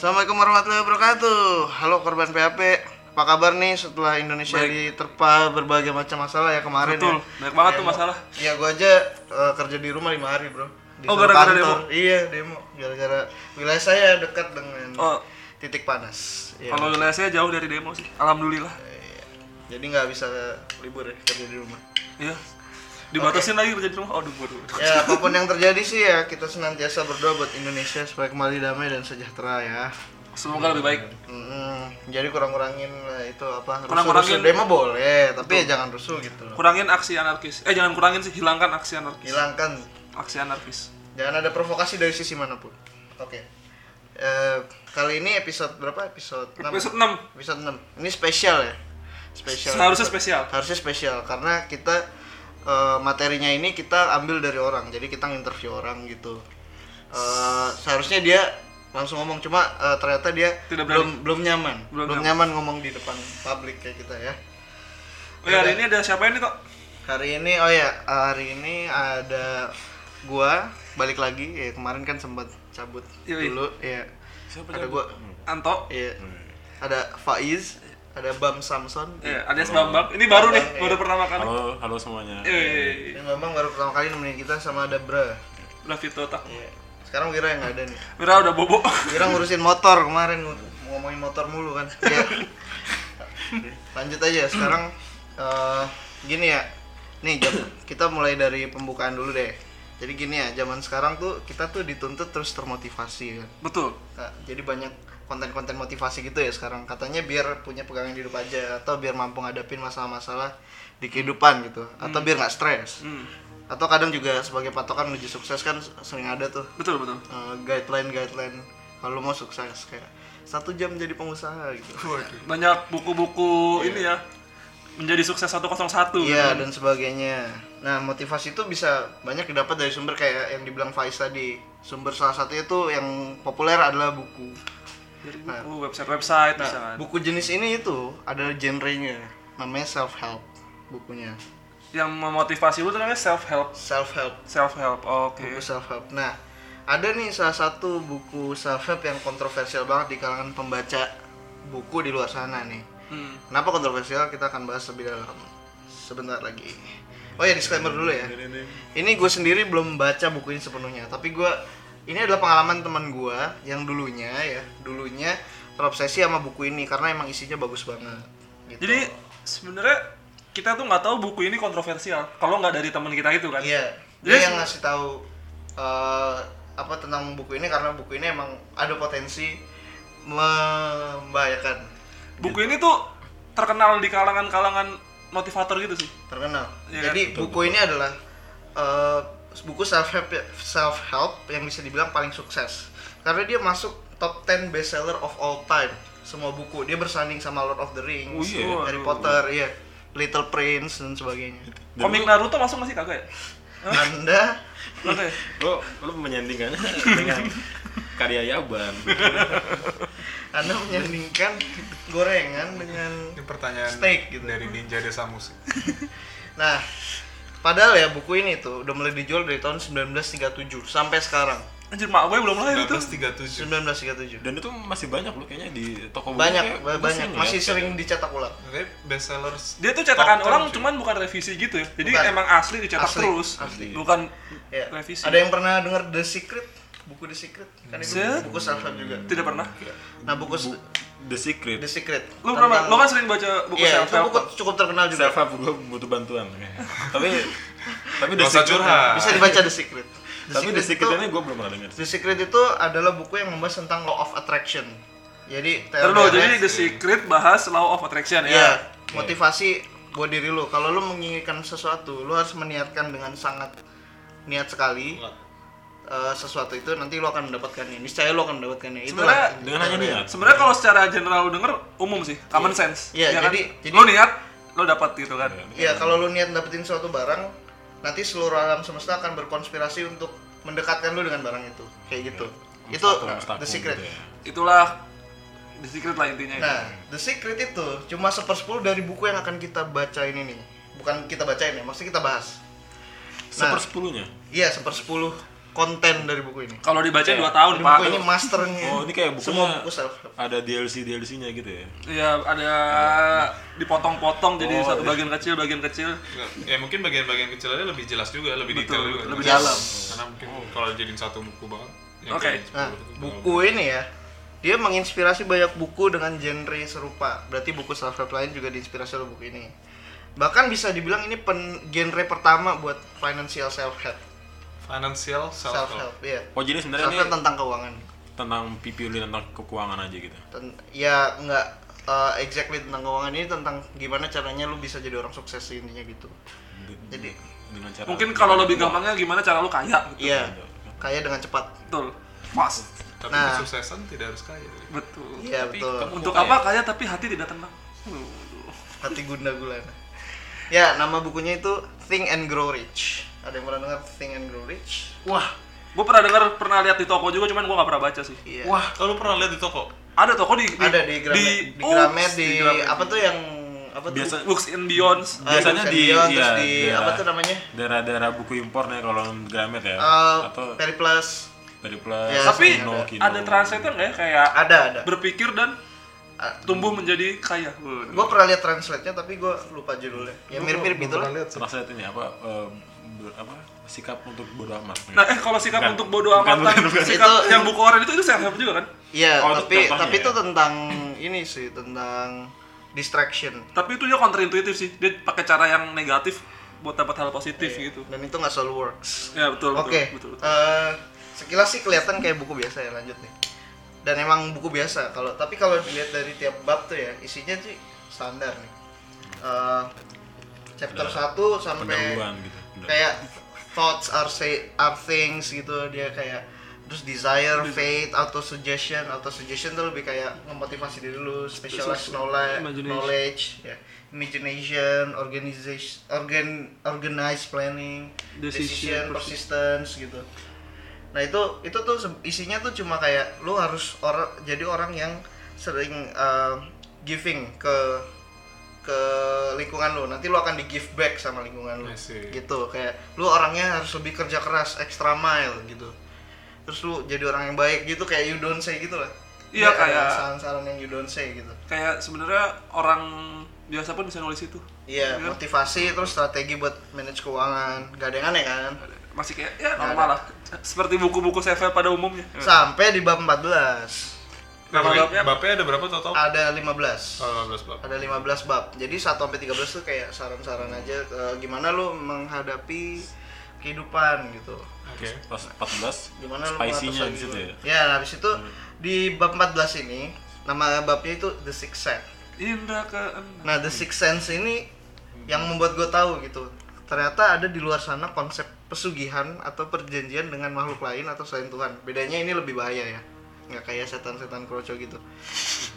Assalamualaikum warahmatullahi wabarakatuh. Halo korban PHP. Apa kabar nih setelah Indonesia Baik. diterpa berbagai macam masalah ya kemarin Betul, ya? banyak banget tuh Demo. masalah. Iya, gua aja eh, kerja di rumah lima hari, Bro. Di Oh, gara-gara demo? Iya, demo. Gara-gara wilayah saya dekat dengan Oh, titik panas. Iya. kalau wilayah saya jauh dari demo sih. Alhamdulillah. Iya. Jadi nggak bisa libur ya kerja di rumah. Iya. Dibatasin lagi kerja di rumah. Aduh, waduh. Ya, apa pun yang terjadi sih ya kita senantiasa berdoa buat Indonesia supaya kembali damai dan sejahtera ya. Semoga lebih baik. Mm, jadi kurang-kurangin lah itu apa Kurang-kurangin. demo boleh tapi ya jangan rusuh gitu loh Kurangin aksi anarkis. Eh, jangan kurangin sih, hilangkan aksi anarkis. hilangkan Aksi anarkis. jangan ada provokasi dari sisi mana pun oke Eh, kali ini episode berapa episode 6 Episode 6. episode 6 ini spesial ya spesial Seharusnya spesial. harusnya spesial karena kita eh, materinya ini kita ambil dari orang. Jadi kita nginterview orang gitu. Eh, seharusnya dia langsung ngomong. Cuma eh, ternyata dia Tidak belum belum nyaman. Belum belum, nyaman. ngomong di depan publik kayak kita ya. Oh ya, hari ini ada siapa ini kok? hari ini oh ya hari ini ada gua. Balik lagi. Ya kemarin kan sempat cabut Yoi. dulu. Ya Siapa ada cabut? gua. Anto. ya ada Faiz ada Bam Samson Ya, alias Bambang. Ini baru nih, Bambang, baru iya. pertama kali. Halo, halo semuanya. Eh, dan Bambang baru pertama kali nemenin kita sama ada Bra udah Vito tak. Iya. Sekarang Wira yang nggak ada nih. Mira udah bobo. Wira ngurusin motor kemarin ng- ngomongin motor mulu kan. Iya. Lanjut aja sekarang eh, gini ya. Nih jam, kita mulai dari pembukaan dulu deh. Jadi gini ya, zaman sekarang tuh kita tuh dituntut terus termotivasi kan. Betul. Nah, jadi banyak konten-konten motivasi gitu ya sekarang. Katanya biar punya pegangan hidup aja atau biar mampu ngadepin masalah-masalah di kehidupan gitu atau biar nggak stres. Hmm. Atau kadang juga sebagai patokan menuju sukses kan sering ada tuh Betul, betul. guideline guideline kalau mau sukses kayak satu jam jadi pengusaha gitu Banyak buku-buku ini ya. Menjadi sukses 101 iya gitu. dan sebagainya nah motivasi itu bisa banyak didapat dari sumber kayak yang dibilang Faiz tadi sumber salah satunya tuh yang populer adalah buku Dari buku, website-website bisa nah kan. buku jenis ini itu ada genrenya namanya self help bukunya Yang memotivasi lu tuh namanya self help. self help Self help. Oke. buku self help nah ada nih salah satu buku self help yang kontroversial banget di kalangan pembaca buku di luar sana nih Hmm. Kenapa kontroversial? Kita akan bahas lebih dalam sebentar lagi. Oh ya disclaimer dulu ya. Ini gue sendiri belum baca buku ini sepenuhnya, tapi gue ini adalah pengalaman teman gue yang dulunya ya, dulunya terobsesi sama buku ini karena emang isinya bagus banget. Gitu. Jadi sebenarnya kita tuh nggak tahu buku ini kontroversial kalau nggak dari teman kita itu kan. iya, Jadi dia yang ngasih tahu eh, apa tentang buku ini karena buku ini emang ada potensi membahayakan, Buku ini tuh terkenal di kalangan-kalangan motivator gitu sih. terkenal. Iya Jadi buku ini adalah eh, buku self help self help yang bisa dibilang paling sukses karena dia masuk top 10 bestseller of all time semua buku dia bersanding sama Lord of the Rings, Oh, iya? Harry. Potter, iya, Little Prince dan sebagainya. Komik Naruto masuk masih kagak ya? Anda Oke. Lo lo menyandingkannya dengan karya Yaban. Anda menyandingkan gorengan dengan Ini pertanyaan Steak gitu. dari Ninja Desa Musik. Nah, padahal ya buku ini tuh udah mulai dijual dari tahun 1937 sampai sekarang. Anjir mak gue belum lahir itu. 1937. 1937. Dan itu masih banyak lo kayaknya di toko buku. Banyak, kayak ba- banyak. pusing ya. Masih sering dicetak ulang. Oke, bestsellers. Dia tuh cetakan top orang 10, cuy. cuman bukan revisi gitu ya. Jadi Bukan. emang asli dicetak Asli, terus. asli. Bukan Ya. revisi. Ada yang pernah dengar The Secret? Buku The Secret? Kan itu buku help juga. Tidak pernah. Nah, buku se- The Secret. The Secret. Lu pernah Tentang- lu kan sering baca buku Iya, self help. buku cukup terkenal juga. Self help gue butuh bantuan. tapi tapi The Secret. curhat. Bisa dibaca The Secret. Tapi The Secret itu- ini gue belum pernah dengar. The Secret itu adalah buku yang membahas tentang law of attraction. Jadi Terus jadi The Secret bahas Law of Attraction ya. Iya, motivasi buat diri lu. Kalau lu menginginkan sesuatu, lu harus meniatkan dengan sangat niat sekali. Eh, sesuatu itu nanti lu akan mendapatkannya. Niscaya lu akan mendapatkannya. Itu Sebenarnya Dengan hanya niat. Sebenarnya kalau secara general lu denger umum sih, common sense. Iya, Ya kan? jadi- jadi- lu niat lu dapat gitu kan. Iya, kalau lu niat dapetin suatu barang, nanti seluruh alam semesta akan berkonspirasi untuk mendekatkan lu dengan barang itu. Kayak gitu. Itu Mustaqil, the secret. gitu ya. Itulah The Secret lah intinya. Nah, The Secret itu cuma sepersepuluh dari buku yang akan kita baca ini nih. Bukan kita bacain ya, maksudnya kita bahas. Nah, Sepersepuluhnya. Iya, sepersepuluh konten dari buku ini. Kalau dibaca Kayak- 2 tahun, Ini Pak. buku ini masternya. Oh, ini kayak semua bukunya buku self ada DLC DLC-nya gitu ya. Iya, ada dipotong-potong jadi Oh, satu iya. bagian kecil, bagian kecil. Ya mungkin bagian-bagian kecilnya lebih jelas juga lebih Betul, detail juga lebih dalam. karena mungkin kalau jadiin satu buku banget yang Oke. Nah, sepuluh, buku ini ya, dia menginspirasi banyak buku dengan genre serupa. Berarti buku self help lain juga diinspirasi oleh buku ini. Bahkan bisa dibilang ini pen, genre pertama buat financial self help. Financial self Self help help, ya. Oh, jadi sebenarnya Self ini help tentang keuangan. tentang pipili tentang keuangan aja gitu. Ten- ya nggak uh, exactly tentang keuangan ini tentang gimana caranya lu bisa jadi orang sukses intinya gitu. Jadi- dengan cara Mungkin kalau lebih gampangnya gimana cara lu kaya gitu. Iya, kaya dengan cepat. Betul. Fast. tapi Nah. kesuksesan tidak harus kaya Betul. Iya Tapi betul. kamu- Untuk Kaya. apa kaya tapi hati tidak tenang? Hati gunda gulana. Ya, nama bukunya itu Think and Grow Rich. Ada yang pernah dengar Think and Grow Rich? Wah, gue pernah dengar, pernah lihat di toko juga, cuman gue nggak pernah baca sih. Iya. wah kalau pernah lihat di toko Ada toko di, di ada di Gramet, di, oh, Gramet, di, Gramet. apa tuh yang apa tuh? Biasa Books and Beyonds. Ah, biasanya and di- Beyond, iya, di daerah- apa tuh namanya? daerah-daerah buku impornya kalau Gramet ya. Eh, Atau Periplus. dari plus Ya, Tapi ada. Kino. ada translator nggak ya kayak Ada, ada. berpikir dan Ah, tumbuh menjadi kaya. Gue pernah lihat translate-nya tapi gue lupa judulnya. Ya mirip-mirip gitu lah. Translate ini apa apa sikap untuk bodo amat. Nah, eh kalau sikap Bukan. untuk bodo Bukan, amatan, bukan, bukan. sikap Itu- yang buku orang itu itu self help juga kan? Iya, Oh, itu tapi tapi ya? itu tentang ini sih, tentang distraction. Tapi itu dia counterintuitif sih. Dia pakai cara yang negatif buat dapat hal positif Iya. gitu. Dan itu nggak selalu works. Ya betul betul. Oke, betul, betul. eh, sekilas sih kelihatan kayak buku biasa ya lanjut nih. Dan emang buku biasa. Kalau tapi kalau dilihat dari tiap bab tuh ya isinya sih standar nih. Eh, chapter Udah 1 sampai gitu. Kayak thoughts are say are things gitu. Dia kayak terus desire, faith, auto suggestion, auto suggestion tuh lebih kayak memotivasi diri lu, specialized knowledge, Imagination. knowledge, ya, imagination, organization, organ, organized planning, Decision, decision, persistence gitu. Nah itu itu tuh isinya tuh cuma kayak lu harus orang jadi orang yang sering uh, giving ke ke lingkungan lu. Nanti lu akan di give back sama lingkungan lu. Gitu. Kayak lu orangnya harus lebih kerja keras extra mile gitu. Terus lu jadi orang yang baik gitu kayak you don't say gitu lah. Iya, kayak- saran-saran yang you don't say gitu. Kayak sebenarnya orang biasa pun bisa nulis itu. iya Iya. motivasi terus strategi buat manage keuangan. Gak ada yang aneh kan? Masih kayak ya normal lah. Seperti buku-buku self help pada umumnya. sampai di bab 14 Nama babnya? babnya ada berapa total? ada 15 Oh, 15 bab. ada 15 bab jadi 1 sampai 13 tuh kayak saran-saran aja eh, gimana lu menghadapi kehidupan gitu Oke. Pas 14 gimana lu spicy-nya ya. ya nah, habis itu di bab 14 ini nama babnya itu The Sixth Sense Indra ke nah The Sixth Sense ini yang membuat gue tahu gitu ternyata ada di luar sana konsep pesugihan atau perjanjian dengan makhluk lain atau selain Tuhan bedanya ini lebih bahaya ya nggak kayak setan-setan kroco gitu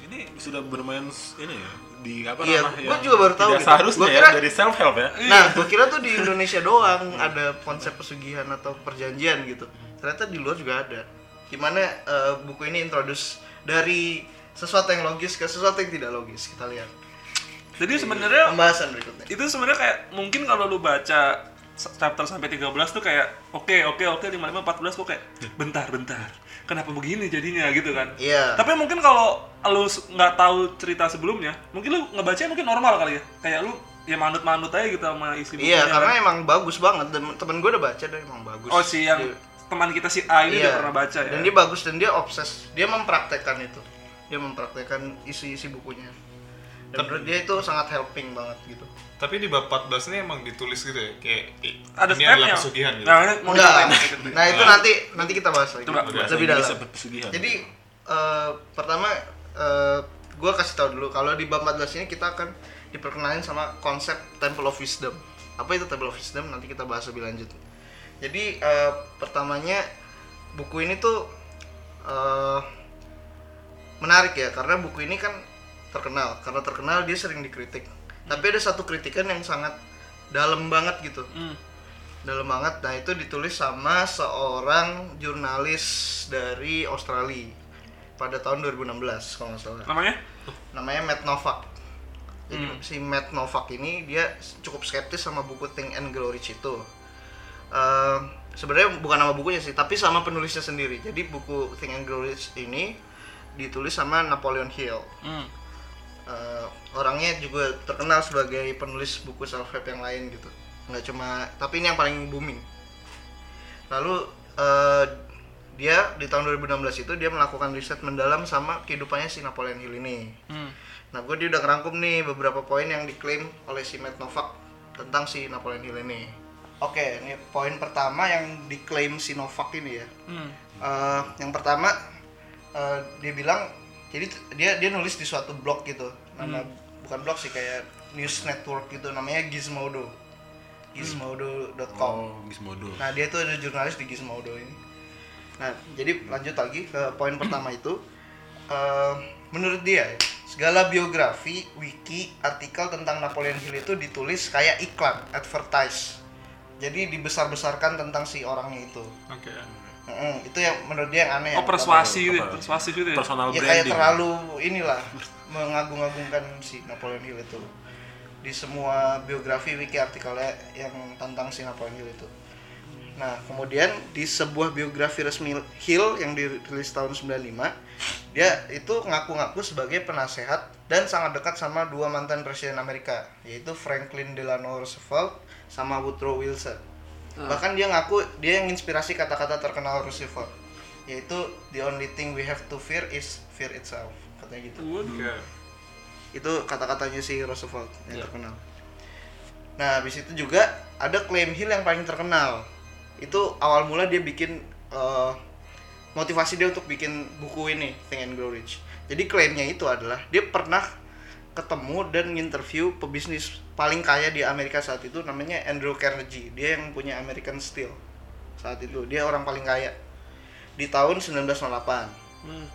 Ini sudah bermain ini ya di apa Iya, namanya? gua yang juga baru tahu gitu. seharusnya Gua ya kira- dari self help ya. Nah, gue kira tuh di Indonesia doang ada konsep pesugihan atau perjanjian gitu. Ternyata di luar juga ada. Gimana eh, buku ini introduce dari sesuatu yang logis ke sesuatu yang tidak logis. Kita lihat. Jadi sebenarnya Pembahasan berikutnya. itu sebenarnya kayak mungkin kalau lu baca chapter sampai 13 tuh kayak oke oke oke 55 14 kok kayak bentar bentar. Kenapa begini jadinya gitu kan? Iya. Tapi mungkin kalau lu nggak tahu cerita sebelumnya, mungkin lu ngebaca mungkin normal kali ya. Kayak lu ya manut-manut aja gitu sama isi bukunya. Iya, karena kan. emang bagus banget dan temen gue udah baca dan emang bagus. Oh si yang Dia- teman kita si A ini iya. udah pernah baca ya. Dan dia bagus dan dia obses. Dia mempraktekkan itu. Dia mempraktekkan isi-isi bukunya. Dan menurut dia itu sangat helping banget gitu. Tapi di bab 14 ini emang ditulis gitu ya, kayak ada ini adalah stepnya. pesugihan gitu. Nah, ini mau Enggak. diceritain. Nah, itu nanti nanti kita bahas lagi. Coba, lebih dalam. Jadi eh, pertama eh, gue kasih tahu dulu kalau di bab 14 ini kita akan diperkenalin sama konsep Temple of Wisdom. Apa itu Temple of Wisdom? Nanti kita bahas lebih lanjut. Jadi eh, pertamanya buku ini tuh eh, menarik ya karena buku ini kan terkenal. Karena terkenal dia sering dikritik. Tapi ada satu kritikan yang sangat dalam banget gitu Hmm. dalam banget nah itu ditulis sama seorang jurnalis dari Australia pada tahun 2016 kalau nggak salah Namanya? namanya Matt Novak jadi Hmm. si Matt Novak ini dia cukup skeptis sama buku Think and Grow Rich itu eh, sebenarnya bukan nama bukunya sih, tapi sama penulisnya sendiri. Jadi buku Think and Grow Rich ini ditulis sama Napoleon Hill. Hmm. Eh, orangnya juga terkenal sebagai penulis buku self help yang lain gitu. Nggak cuma, tapi ini yang paling booming. Lalu eh, dia di tahun 2016 itu dia melakukan riset mendalam sama kehidupannya si Napoleon Hill ini. Hmm. Nah, gue dia udah ngerangkum nih beberapa poin yang diklaim oleh si Matt Novak tentang si Napoleon Hill ini. Oke, ini poin pertama yang diklaim si Novak ini ya. Hmm. Eh, yang pertama eh, dia bilang jadi dia dia nulis di suatu blog gitu. Nama bukan blog sih kayak news network gitu namanya Gizmodo. Gizmodo.com. Oh, Gizmodo. Nah, dia tuh ada jurnalis di Gizmodo ini. Nah, jadi lanjut lagi ke poin pertama itu. Eh, menurut dia, segala biografi, wiki, artikel tentang Napoleon Hill itu ditulis kayak iklan, advertise. Jadi dibesar-besarkan tentang si orangnya itu. Oke. Mm-mm, itu yang menurut dia yang aneh. Oh yang persuasi gitu, ya, Apa? persuasif gitu ya. Personal ya kayak branding. terlalu inilah mengagung-agungkan si Napoleon Hill itu di semua biografi wiki artikelnya yang tentang si Napoleon Hill itu. Nah, kemudian di sebuah biografi resmi Hill yang dirilis tahun 95, dia itu ngaku-ngaku sebagai penasehat dan sangat dekat sama dua mantan presiden Amerika, yaitu Franklin Delano Roosevelt sama Woodrow Wilson. Bahkan dia ngaku dia yang inspirasi kata-kata terkenal Roosevelt, yaitu the only thing we have to fear is fear itself. Katanya gitu itu kata-katanya si Roosevelt yang terkenal. Nah, habis itu juga ada klaim Hill yang paling terkenal. Itu awal mula dia bikin eh, motivasi dia untuk bikin buku ini Think and Grow Rich. Jadi klaimnya itu adalah dia pernah ketemu dan interview pebisnis paling kaya di Amerika saat itu namanya Andrew Carnegie. Dia yang punya American Steel saat itu. Dia orang paling kaya di tahun 1908. Hmm.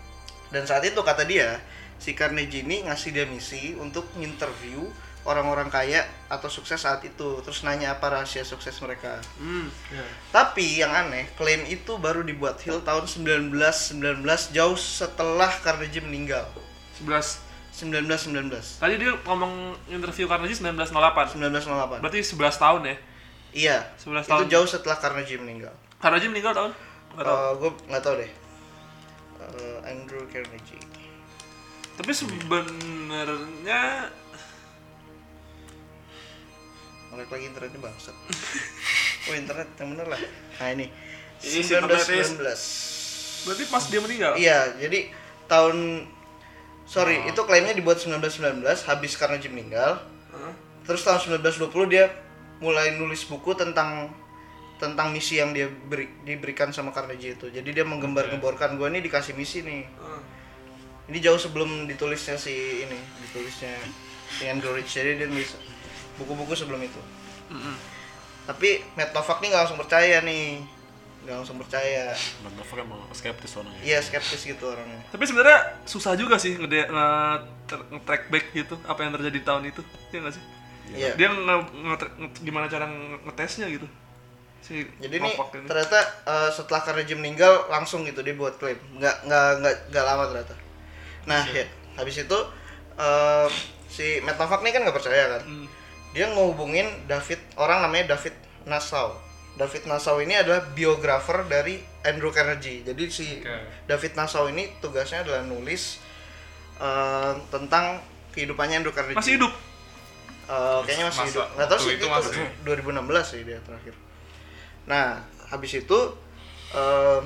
Dan saat itu kata dia, si Carnegie ini ngasih dia misi untuk nginterview orang-orang kaya atau sukses saat itu, terus nanya apa rahasia sukses mereka. Hmm. Tapi yang aneh, klaim itu baru dibuat Hill tahun 1919 jauh setelah Carnegie meninggal. 11 1919. Tadi dia ngomong interview Carnegie 1908. 1908. Berarti 11 tahun ya. Iya. 11 Itu tahun. jauh setelah Carnegie meninggal. Carnegie meninggal tahun? Nggak tahu. Eh gue nggak tahu deh. Eh, Andrew Carnegie. Tapi sebenarnya Ngelek lagi internetnya bangsat. oh internet yang bener lah. Nah ini. Ini si internet is- 1919. berarti pas dia meninggal. Iya, jadi tahun sorry, itu klaimnya dibuat 1919 habis Carnegie meninggal. Hah? Terus tahun 1920 dia mulai nulis buku tentang tentang misi yang dia beri, diberikan sama Carnegie itu. Jadi dia menggembar-gemborkan gue ini dikasih misi nih. Hmm. Ini jauh sebelum ditulisnya si ini, ditulisnya Ian Gorich. Jadi dia nulis buku-buku sebelum itu. Mm-mm. Tapi Matt Novak nih nggak langsung percaya nih, nggak langsung percaya. Bang Novel emang skeptis orangnya. Iya skeptis gitu orangnya. Tapi sebenarnya susah juga sih ngede nge- ter- nge-track back gitu apa yang terjadi di tahun itu. Iya nggak sih? Iya. Dia nge- nge- nge- gimana cara nge- ngetesnya gitu. Si Jadi nih ini. ternyata eh, setelah Carnegie meninggal langsung gitu dia buat klaim, nggak nggak nggak nggak lama ternyata. Nah ya habis itu eh, si Novak nih kan nggak percaya kan, Hmm. dia ngehubungin David orang namanya David Nassau. David Nassau ini adalah biografer dari Andrew Carnegie. Jadi si Oke. David Nassau ini tugasnya adalah nulis eh, tentang kehidupannya Andrew Carnegie. Masih hidup. Eh, kayaknya masih Masa- hidup. Nggak tahu sih itu itu, masih. 2016 sih dia terakhir. Nah, habis itu eh,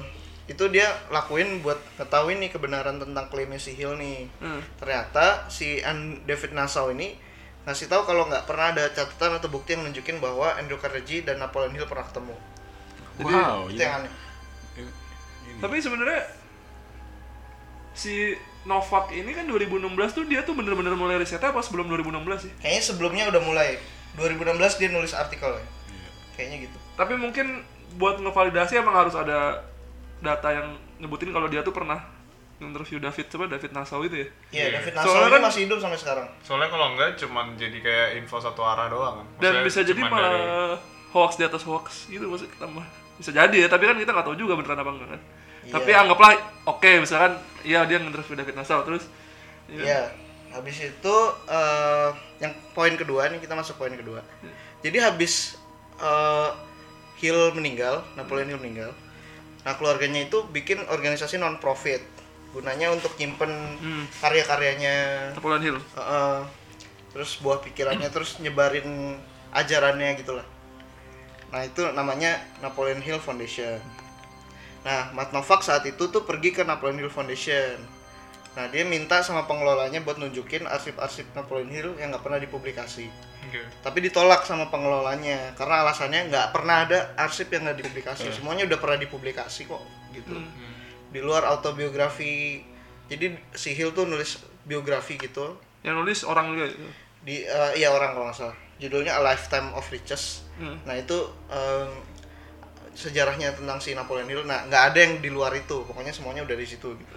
itu dia lakuin buat ngetahuin nih kebenaran tentang klaimnya si Hill nih. Hmm. Ternyata si David Nassau ini ngasih tahu kalau nggak pernah ada catatan atau bukti yang nunjukin bahwa Andrew Carnegie dan Napoleon Hill pernah ketemu. Jadi, Wow, itu iya. yang aneh. Ini-. Tapi sebenarnya si Novak ini kan 2016 tuh dia tuh bener-bener mulai risetnya pas sebelum 2016 sih. Kayaknya sebelumnya udah mulai. 2016 dia nulis artikel ya. Iya. Kayaknya gitu. Tapi mungkin buat ngevalidasi emang harus ada data yang nyebutin kalau dia tuh pernah interview David coba David Nassau itu ya. Iya, Iya. David Nassau Soalnya ini kan- masih hidup sampai sekarang. Soalnya kalau enggak cuman jadi kayak info satu arah doang kan. Dan Maksudnya bisa jadi malah dari- hoax di atas hoax gitu maksud tambah. Bisa jadi ya, tapi kan kita nggak tahu juga beneran apa enggak kan. Iya. Tapi anggaplah oke misalkan iya dia nginterview David Nassau terus iya. Iya. Habis itu eh, yang poin kedua nih kita masuk poin kedua. Jadi habis eh, Hill meninggal, Napoleon Hill meninggal. Nah, keluarganya itu bikin organisasi non profit gunanya untuk nyimpen Hmm. karya-karyanya. Napoleon Hill. Heeh. terus buah pikirannya terus nyebarin ajarannya gitu lah nah itu namanya Napoleon Hill Foundation. Nah Matt Novak saat itu tuh pergi ke Napoleon Hill Foundation. Nah dia minta sama pengelolanya buat nunjukin arsip-arsip Napoleon Hill yang nggak pernah dipublikasi. Oke. tapi ditolak sama pengelolanya karena alasannya nggak pernah ada arsip yang nggak dipublikasi. Semuanya udah pernah dipublikasi kok gitu di luar autobiografi. Jadi si Hill tuh nulis biografi gitu. Yang nulis orang juga. di eh, iya orang kalau nggak salah. Judulnya A Lifetime of Riches. Hmm. nah itu em, sejarahnya tentang si Napoleon Hill. Nah nggak ada yang di luar itu. Pokoknya semuanya udah di situ gitu.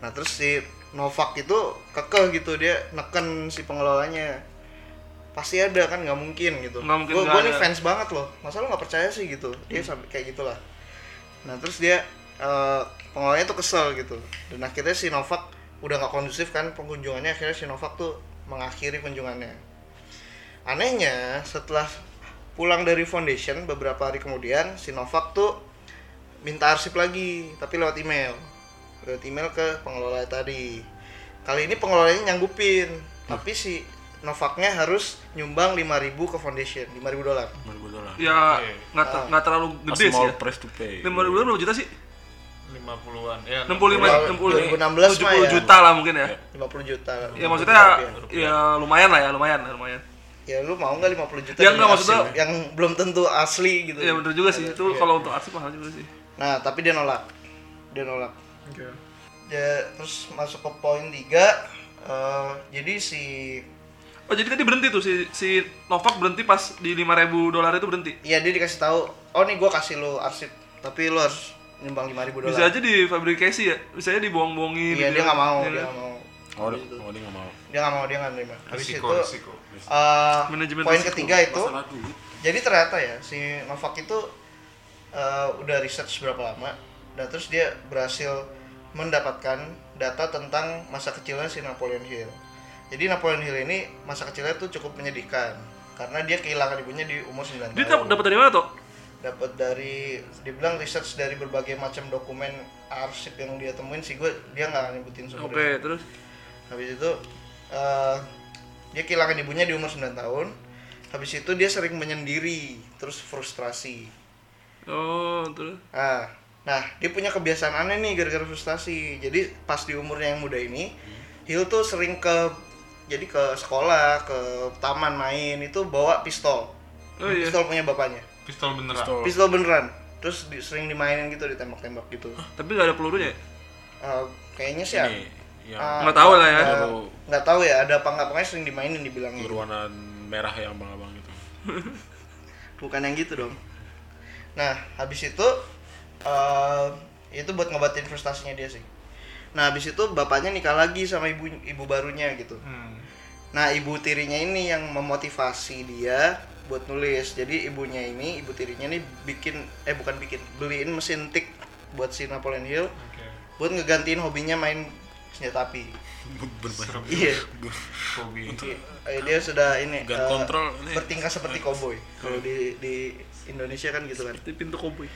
Nah terus si Novak itu kekeh gitu. Dia neken si pengelolanya. Pasti ada kan nggak mungkin gitu. Nggak mungkin gue nih fans banget loh. Masa lo nggak percaya sih gitu? Dia sampai kayak gitulah. Nah terus dia eh, pengelolanya tuh kesel gitu dan akhirnya si Novak udah nggak kondusif kan pengunjungannya akhirnya si Novak tuh mengakhiri kunjungannya anehnya setelah pulang dari foundation beberapa hari kemudian si Novak tuh minta arsip lagi tapi lewat email lewat email ke pengelola tadi kali ini pengelolanya nyanggupin tapi si Novaknya harus nyumbang 5000 ke foundation 5000 dolar 5000 dolar. Ya nggak ter- nggak terlalu A gede sih small ya. price to pay. Lima ribu berapa juta sih? 50-an. Ya, 65, Kalau 60, 2016 mah 70 ya. juta lah mungkin ya. 50 juta Ya maksudnya ya lumayan lah ya, lumayan, lumayan. ya lu mau nggak 50 juta Ya, demi nggak, maksudnya- yang belum tentu asli gitu Ya bener juga sih, itu Iya. kalau untuk arsip mahal juga sih. nah tapi dia nolak dia nolak Oke. Ya, terus masuk ke poin 3 jadi si Oh jadi tadi berhenti tuh si si Novak berhenti pas di 5000 dolar itu berhenti. ya dia dikasih tahu oh nih gua kasih lu arsip tapi lu harus nyumbang 5000 dolar Bisa aja difabrikasi ya, bisa aja dibohong-bohongin. iya gitu. dia nggak mau Iya dia kan? nggak mau Oh, dia- oh, dia nggak mau. dia nggak mau dia nggak nerima habis Risiko, itu risiko. eh, Manajemen poin risiko. ketiga itu jadi ternyata ya si Novak itu eh, udah research berapa lama dan terus dia berhasil mendapatkan data tentang masa kecilnya si Napoleon Hill. Jadi Napoleon Hill ini masa kecilnya tuh cukup menyedihkan karena dia kehilangan ibunya di umur 9 Dia tahun. dap- dapat dari mana tuh? Dapat dari dibilang research dari berbagai macam dokumen arsip yang dia temuin sih gue dia nggak nyebutin Oke, sumbernya. terus Habis itu eh, dia kehilangan ibunya di umur 9 tahun. Habis itu dia sering menyendiri, terus frustrasi. oh, terus Nah, nah dia punya kebiasaan aneh nih gara-gara frustasi. Jadi pas di umurnya yang muda ini, Hill tuh sering ke jadi ke sekolah, ke taman main itu bawa pistol. Oh iya. Pistol punya bapaknya. Pistol beneran. Pistol. Pistol beneran. Terus di- sering dimainin gitu, ditembak-tembak gitu. Tapi nggak ada pelurunya ya? Eh, kayaknya sih ya. Ini yang eh, Nggak tahu lah ya. nggak- Baru- Nggak tahu ya, ada apa nggak pokoknya sering dimainin dibilangnya. berwarna merah yang abang-abang gitu. bukan yang gitu dong nah habis itu eh itu buat ngobatin frustasinya dia sih nah habis itu bapaknya nikah lagi sama ibu ibu barunya gitu Hmm. nah ibu tirinya ini yang memotivasi dia buat nulis jadi ibunya ini ibu tirinya ini bikin eh bukan bikin beliin mesin tik buat si Napoleon Hill Oke. buat ngegantiin hobinya main senjata api iya Hobi. Eh, dia sudah ini Gun eh, control ini. bertingkah seperti koboi kalau di di Indonesia kan gitu kan Di pintu koboi.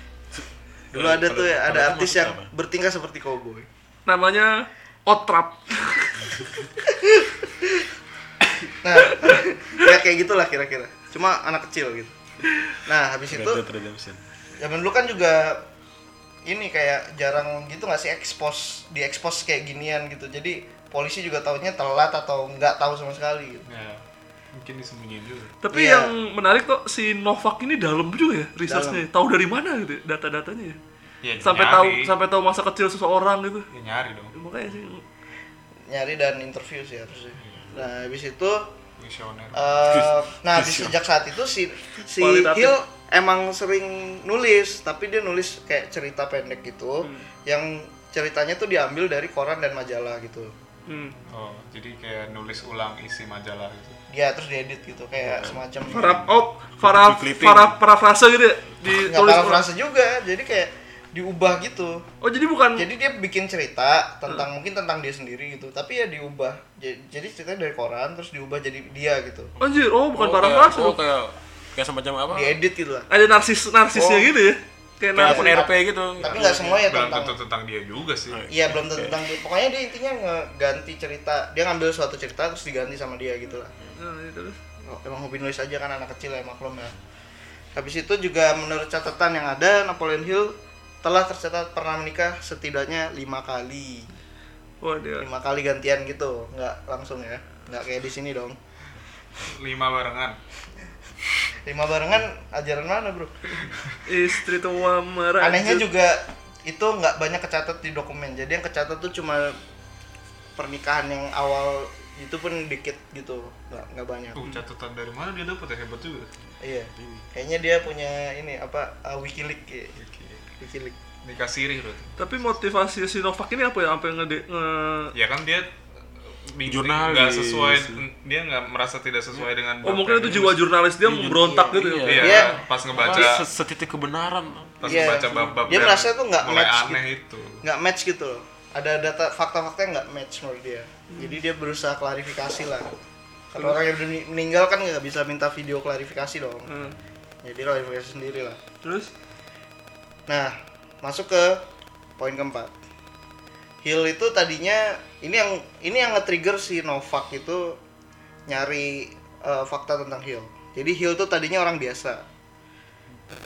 Dulu ada tuh ya, ada artis yang apa? bertingkah seperti cowboy. Namanya Otrap. Nah, ya kayak gitulah kira-kira. Cuma anak kecil gitu. Nah, habis itu zaman dulu kan juga ini kayak jarang gitu nggak sih expose di expose kayak ginian gitu. Jadi polisi juga tahunya telat atau nggak tahu sama sekali gitu. Ya. Mungkin disembunyiin juga. Tapi Iya. yang menarik tuh si Novak ini dalam juga ya researchnya. Tahu dari mana gitu data-datanya ya? Ya, Sampai nyari. tahu sampai tahu masa kecil seseorang gitu. Ya, nyari dong. Makanya sih Nyari dan interview sih harusnya. Nah, habis itu Visioner. eh nah di sejak saat itu si si Kualitatif. Hill emang sering nulis, tapi dia nulis kayak cerita pendek gitu yang ceritanya tuh diambil dari koran dan majalah gitu. hmm. Oh, jadi kayak nulis ulang isi majalah gitu. Dia terus diedit gitu kayak semacam Farah oh Clipping. Farah parafrase gitu ya ditulis parafrase juga, jadi kayak diubah gitu. Oh jadi bukan Jadi dia bikin cerita tentang mungkin tentang dia sendiri gitu, tapi ya diubah. Ja- Jadi ceritanya dari koran terus diubah jadi dia gitu. anjir oh bukan Oh, parafrase kayak, oh, kayak kayak semacam apa diedit gitu lah Ada narsis narsisnya Oh. gitu ya. Kayak narsis. RP gitu tapi nggak semua ya belum tentang tentu tentang dia juga sih Iya belum tentu tentang dia. Pokoknya dia intinya ngeganti cerita. Dia ngambil suatu cerita terus diganti sama dia gitu lah. Nah, terus. Oh, emang hobi nulis aja kan anak kecil ya maklum ya. Habis itu juga menurut catatan yang ada Napoleon Hill telah tercatat pernah menikah setidaknya lima kali. Wah, dia. Lima kali gantian gitu, nggak langsung ya. Nggak kayak di sini dong. lima barengan Lima barengan ajaran mana bro? Istri tua merah. Anehnya juga itu nggak banyak kecatat di dokumen. Jadi yang kecatat tuh cuma pernikahan yang awal itu pun dikit gitu, nggak nggak banyak. tuh catatan dari mana dia dapat ya hebat juga Iya. Kayaknya dia punya ini apa uh, WikiLeaks ya. WikiLeaks. nikah siri berarti Tapi motivasi si Novak ini apa ya? Sampai ngede nge ya kan dia Jurnalis. nggak sesuai dia nggak merasa tidak sesuai dengan Oh, mungkin itu jiwa jurnalis dia memberontak gitu ya. Iya, Dia- pas ngebaca Se- setitik kebenaran pas Iya. ngebaca bab-bab Dia merasa itu nggak match aneh itu. Nggak match gitu loh. Ada data fakta-fakta yang nggak match menurut dia. Jadi dia berusaha klarifikasi lah. Kalau orang yang meninggal kan nggak bisa minta video klarifikasi dong. Hmm. Jadi klarifikasi sendiri lah. Terus Nah, masuk ke poin keempat. Hill itu tadinya ini yang ini yang nge-trigger si Novak itu nyari eh, fakta tentang Hill. Jadi Hill itu tadinya orang biasa.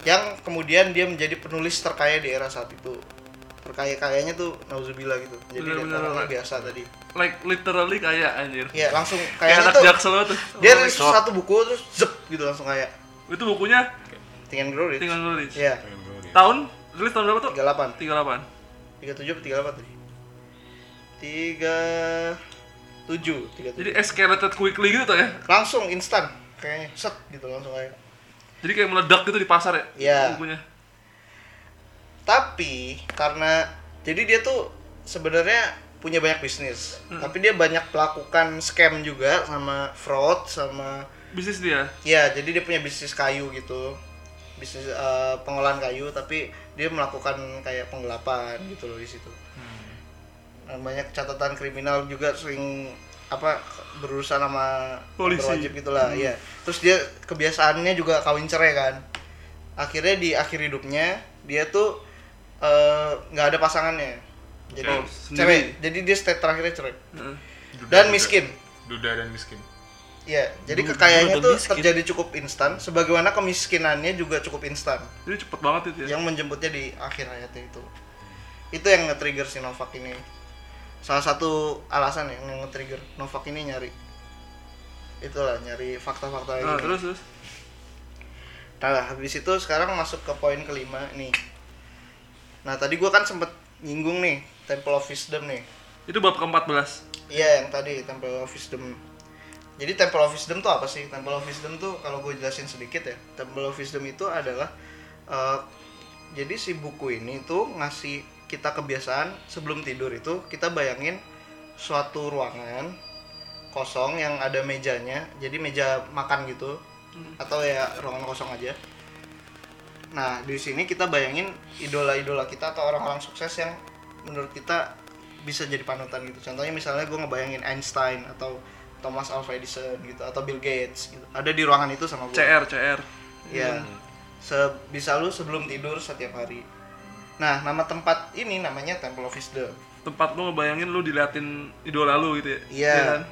Yang kemudian dia menjadi penulis terkaya di era saat itu. Terkaya-kayanya tuh nauzubillah gitu. Jadi dia Bener-bener, orangnya Pak. biasa tadi. like literally kayak anjir. Ya, langsung Kayak kayaknya anak tuh jaksel tuh. dia rilis satu buku terus zep gitu langsung kayak Itu bukunya Think and Grow Rich. tinggal nulis. Iya, Tahun rilis tahun berapa tuh? 38. 38. 37 apa 38 tadi? 37, 37. Jadi escalated quickly gitu tuh ya. langsung instan kayaknya set gitu langsung kayak. Jadi kayak meledak gitu di pasar ya. Iya. Bukunya. Tapi karena jadi dia tuh sebenarnya punya banyak bisnis, tapi dia banyak melakukan scam juga sama fraud sama Bisnis dia. ya jadi dia punya bisnis kayu gitu bisnis eh, pengolahan kayu tapi dia melakukan kayak penggelapan gitu loh di situ. Dan banyak catatan kriminal juga sering apa berurusan sama Polisi. berwajib gitulah ya terus dia kebiasaannya juga kawin cerai kan. Akhirnya di akhir hidupnya dia tuh eh, nggak ada pasangannya. Jadi Oh, jadi dia state terakhirnya cerai. Heeh. Duda- dan duda- miskin. Duda dan miskin. Iya, jadi Dulu- kekayaannya dulu tuh miskin. terjadi cukup instan, sebagaimana kemiskinannya juga cukup instan, Jadi cepet banget itu ya. yang menjemputnya di akhir hayatnya itu. Itu yang nge-trigger si Novak ini. Salah satu alasan yang nge-trigger Novak ini nyari itulah nyari fakta-fakta Nah, ini. terus terus. Nah, habis itu sekarang masuk ke poin kelima nih. Nah, tadi gua kan sempet nyinggung nih Temple of Wisdom nih. Itu bab ke-14. Iya, yang tadi Temple of Wisdom. Jadi Temple of Wisdom tuh apa sih? Temple of Wisdom tuh kalau gue jelasin sedikit ya. Temple of Wisdom itu adalah eh, jadi si buku ini tuh ngasih kita kebiasaan sebelum tidur itu kita bayangin suatu ruangan kosong yang ada mejanya. Jadi meja makan gitu atau ya ruangan kosong aja. Nah, di sini kita bayangin idola-idola kita atau orang-orang sukses yang menurut kita bisa jadi panutan gitu. Contohnya misalnya gue ngebayangin Einstein atau Thomas Alva Edison gitu atau Bill Gates gitu. Ada di ruangan itu sama gue. CR CR. Iya. Se- bisa lu sebelum tidur setiap hari. Nah, nama tempat ini namanya Temple of Wisdom. Tempat lu ngebayangin lu diliatin idola lu gitu ya. Iya. kan?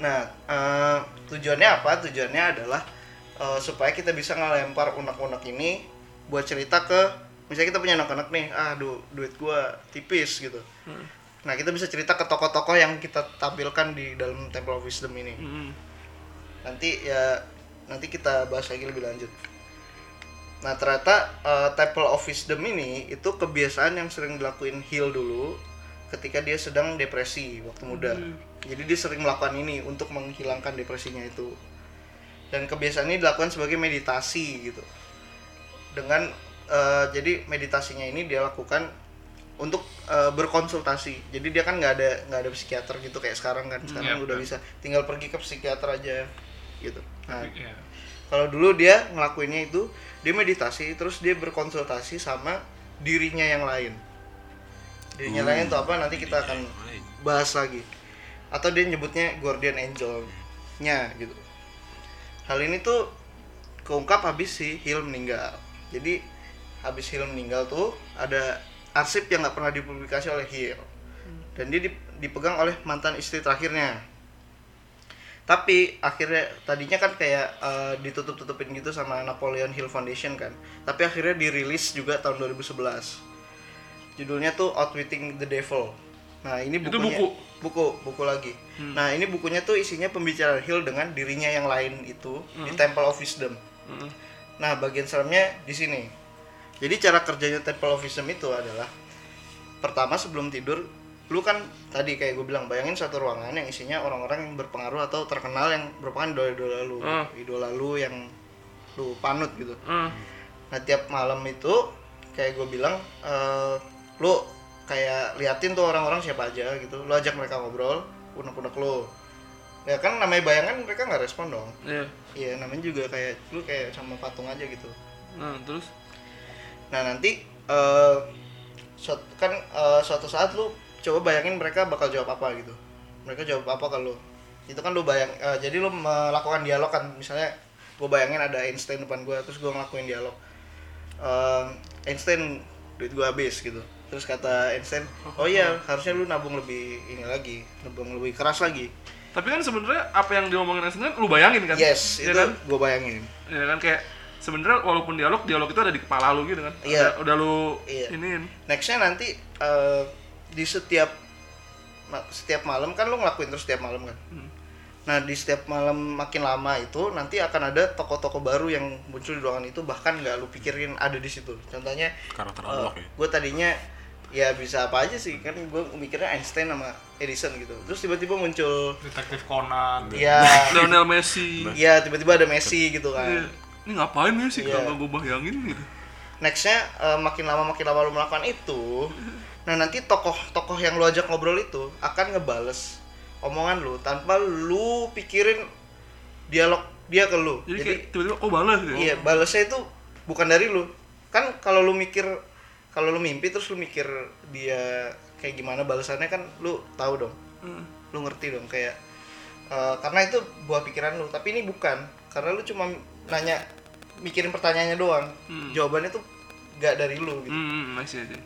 Nah, eh, tujuannya apa? Tujuannya adalah eh, supaya kita bisa ngelempar unek-unek ini buat cerita ke misalnya kita punya anak-anak nih, ah du duit gua tipis gitu. Nah, kita bisa cerita ke tokoh-tokoh yang kita tampilkan di dalam Temple of Wisdom ini. Mm-mm. Nanti ya nanti kita bahas lagi lebih lanjut. Nah, ternyata eh, Temple of Wisdom ini itu kebiasaan yang sering dilakuin Hill dulu ketika dia sedang depresi waktu muda. Jadi dia sering melakukan ini untuk menghilangkan depresinya itu. Dan kebiasaan ini dilakukan sebagai meditasi gitu. Dengan eh, jadi meditasinya ini dia lakukan untuk eh, berkonsultasi. Jadi dia kan nggak ada nggak ada psikiater gitu kayak sekarang kan. Sekarang Iya, udah betul. bisa tinggal pergi ke psikiater aja gitu. Nah, Iya. kalau dulu dia ngelakuinnya itu dia meditasi terus dia berkonsultasi sama dirinya yang lain. Dirinya lain itu apa nanti kita akan bahas lagi. Atau dia nyebutnya guardian angel-nya gitu. Hal ini tuh keungkap habis si Hill meninggal jadi habis Hill meninggal tuh ada arsip yang nggak pernah dipublikasi oleh Hill. Dan dia dip- dipegang oleh mantan istri terakhirnya. Tapi akhirnya tadinya kan kayak eh, ditutup-tutupin gitu sama Napoleon Hill Foundation kan. Tapi akhirnya dirilis juga tahun 2011 judulnya tuh Outwitting the Devil. Nah ini Itu bukunya buku? buku buku lagi. Nah ini bukunya tuh isinya pembicaraan Hill dengan dirinya yang lain itu di Temple of Wisdom. Mm. nah bagian seremnya di sini jadi cara kerjanya Temple of Wisdom itu adalah pertama sebelum tidur lu kan tadi kayak gue bilang bayangin satu ruangan yang isinya orang-orang yang berpengaruh atau terkenal yang merupakan idola-idola lu Hmm. idola lu yang lu panut gitu. Mm. nah tiap malam itu kayak gue bilang eh, lu kayak liatin tuh orang-orang siapa aja gitu. Lu ajak mereka ngobrol unek-unek lu. Ya kan namanya bayangan mereka nggak respon dong. Iya. iya namanya juga kayak lu kayak sama patung aja gitu. Nah, terus Nah nanti eh suat- kan eh, suatu saat lu coba bayangin mereka bakal jawab apa gitu. Mereka jawab apa kalau itu kan lu bayang eh, jadi lu melakukan dialog kan misalnya gue bayangin ada Einstein depan gue terus gue ngelakuin dialog. Eh, Einstein duit gue habis gitu. Terus kata Einstein, oh iya harusnya lu nabung lebih ini lagi, nabung lebih keras lagi. tapi kan sebenarnya apa yang diomongin Einstein kan lu bayangin kan Yes, Iya itu kan gue bayangin. ya kan kayak sebenarnya walaupun dialog dialog itu ada di kepala lu gitu kan Iya. udah, udah lu Iya. iniin nextnya nanti eh, di setiap setiap malam kan lo ngelakuin terus setiap malam kan nah di setiap malam makin lama itu nanti akan ada toko-toko baru yang muncul di ruangan itu bahkan nggak lu pikirin ada di situ contohnya Karakter eh, unlock ya. gue tadinya ya bisa apa aja sih kan gue mikirnya Einstein sama Edison gitu terus tiba-tiba muncul Detektif Conan. ya Lionel Messi ya tiba-tiba ada Messi gitu Iya. kan ini ngapain ya sih Iya. kalau gue bayangin gitu? Nextnya eh, makin lama makin lama lu melakukan itu nah nanti tokoh-tokoh yang lu ajak ngobrol itu akan ngebales omongan lu tanpa lu pikirin dialog dia ke lu. Jadi, jadi, tiba-tiba oh balas gitu? Iya balesnya itu bukan dari lu. Kan kalau lu mikir kalau lu mimpi terus lu mikir dia kayak gimana balasannya kan lu tahu dong. Hmm. lu ngerti dong kayak eh, karena itu buah pikiran lu. Tapi ini bukan karena lu cuma nanya mikirin pertanyaannya doang Hmm. jawabannya tuh gak dari lu gitu hmm masih aja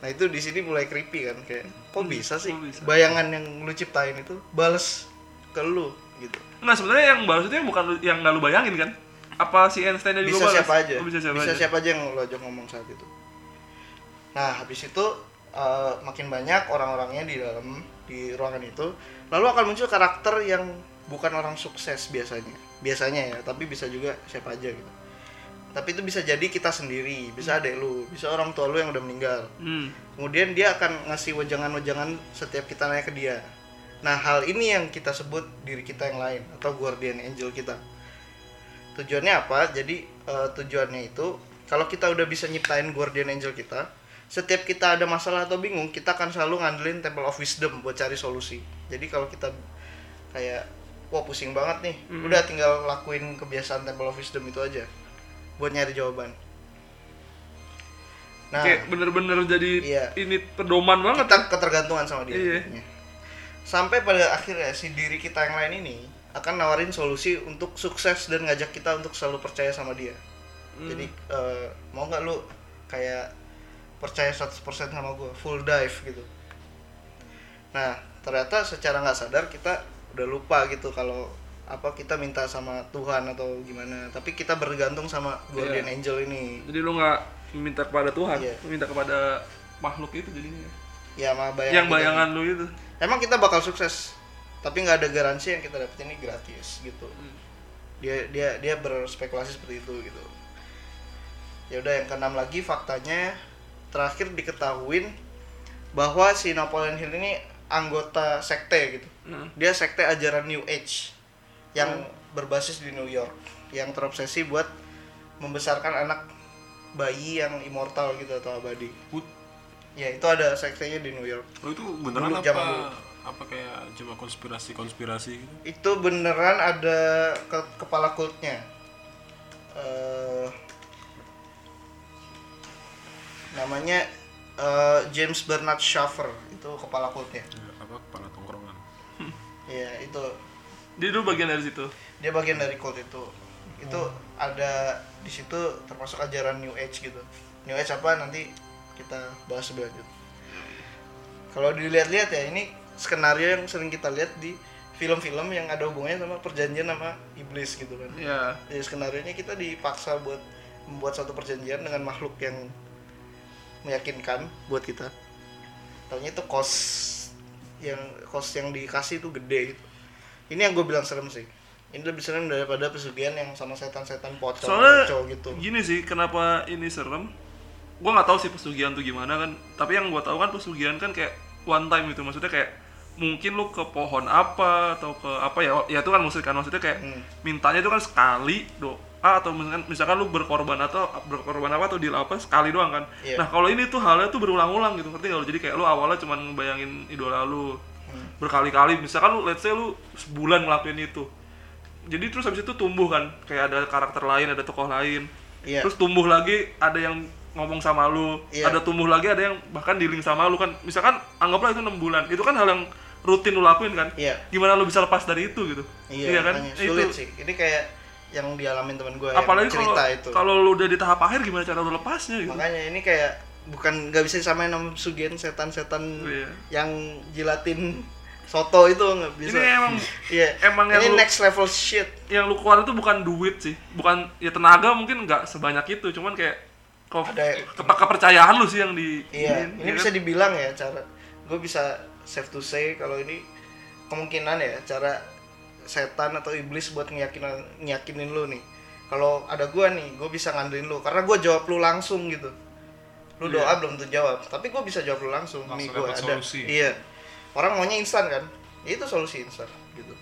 nah itu di sini mulai creepy kan kayak kok Hmm, bisa sih kok bisa? bayangan yang lu ciptain itu bales ke lu gitu Nggak sebenarnya yang balas itu yang bukan yang nggak lu bayangin kan? Apa si Einstein juga bisa balas? siapa aja Oh, bisa siapa aja. siapa aja yang lo ajak ngomong saat itu nah habis itu eh, makin banyak orang-orangnya di dalam di ruangan itu lalu akan muncul karakter yang bukan orang sukses biasanya biasanya ya tapi bisa juga siapa aja gitu. Tapi itu bisa jadi kita sendiri bisa adek lu bisa orang tua lu yang udah meninggal. Hmm. kemudian dia akan ngasih wejangan-wejangan setiap kita nanya ke dia. Nah hal ini yang kita sebut diri kita yang lain atau guardian angel kita. Tujuannya apa? Jadi eh, tujuannya itu kalau kita udah bisa nyiptain guardian angel kita setiap kita ada masalah atau bingung kita akan selalu ngandelin temple of wisdom buat cari solusi. Jadi kalau kita kayak wah pusing banget nih udah tinggal lakuin kebiasaan temple of wisdom itu aja buat nyari jawaban nah Kayak bener-bener jadi Iya. ini pedoman banget. kita ketergantungan sama dia Iya. sampai pada akhirnya si diri kita yang lain ini akan nawarin solusi untuk sukses dan ngajak kita untuk selalu percaya sama dia Hmm. jadi eh, mau nggak lu kayak percaya 100% sama gue full dive gitu nah ternyata secara nggak sadar kita udah lupa gitu kalau apa kita minta sama Tuhan atau gimana tapi kita bergantung sama guardian Iya. angel ini Jadi lu nggak minta kepada Tuhan, Iya. lu minta kepada makhluk itu jadinya. ya sama bayangan yang kita bayangan lu itu. emang kita bakal sukses tapi nggak ada garansi yang kita dapetin ini gratis gitu dia dia dia berspekulasi seperti itu gitu ya udah yang keenam lagi faktanya terakhir diketahuin bahwa si Napoleon Hill ini anggota sekte gitu Hmm. dia sekte ajaran New Age yang berbasis di New York yang terobsesi buat membesarkan anak bayi yang immortal gitu atau abadi Put, ya itu ada sektenya di New York oh itu beneran Dulu, apa? dulu. Apa kayak cuma konspirasi-konspirasi gitu? itu beneran ada ke- kepala kultnya Eh, namanya eh, James Bernard Shaver itu kepala kultnya Ya, apa kepala tongkrongan? ya itu Dia dulu bagian dari situ. dia bagian dari kult itu itu ada di situ termasuk ajaran New Age gitu. New Age apa nanti kita bahas lebih lanjut. Kalau dilihat-lihat ya ini skenario yang sering kita lihat di film-film yang ada hubungannya sama perjanjian sama iblis gitu kan. ya Jadi skenario nya kita dipaksa buat membuat suatu perjanjian dengan makhluk yang meyakinkan buat kita. Taunya itu kos yang kos yang dikasih itu gede gitu. Ini yang gue bilang serem sih. Ini lebih serem daripada pesugihan yang sama setan-setan pocong, soalnya pocong gitu. gini sih kenapa ini serem gue nggak tahu sih pesugihan tuh gimana kan tapi yang gue tahu kan pesugihan kan kayak one time gitu maksudnya kayak mungkin lu ke pohon apa atau ke apa ya ya itu kan musik kan maksudnya kayak Hmm. mintanya itu kan sekali doa atau misalkan misalkan lu berkorban atau berkorban apa atau deal apa sekali doang kan Iya. nah kalau ini tuh halnya tuh berulang-ulang gitu ngerti nggak lu jadi kayak lu awalnya cuma bayangin idola lu Hmm. berkali-kali misalkan lu let's say lu sebulan ngelakuin itu jadi terus habis itu tumbuh kan kayak ada karakter lain ada tokoh lain Iya. terus tumbuh lagi ada yang ngomong sama lu Iya. ada tumbuh lagi ada yang bahkan di link sama lu kan misalkan anggaplah itu enam bulan itu kan hal yang rutin lu lakuin kan Iya. gimana lu bisa lepas dari itu gitu Iya, kan makanya itu sulit sih. Ini kayak yang dialamin teman gue apalagi yang kalau cerita itu. kalau lu udah di tahap akhir gimana cara lu lepasnya gitu Makanya ini kayak bukan nggak bisa disamain sama pesugihan setan-setan Iya. yang jilatin soto itu nggak bisa. ini emang Iya. emang yang ini lu- next level shit. yang lu keluarin itu bukan duit sih bukan ya tenaga mungkin nggak sebanyak itu cuman kayak kok Ada- kepa- kepercayaan lu sih yang di Iya, iniin, ini ya bisa kan? dibilang ya cara gue bisa safe to say kalau ini kemungkinan ya cara setan atau iblis buat ngeyakinin ngeyakinin lu nih. Kalau ada gua nih, gue bisa ngandelin lu karena gue jawab lu langsung gitu. Lu Iya. doa belum tentu jawab, tapi gue bisa jawab lu langsung. nih Langsung gue dapet ada. solusi. Iya. Orang maunya instan kan? Ya itu solusi instan gitu.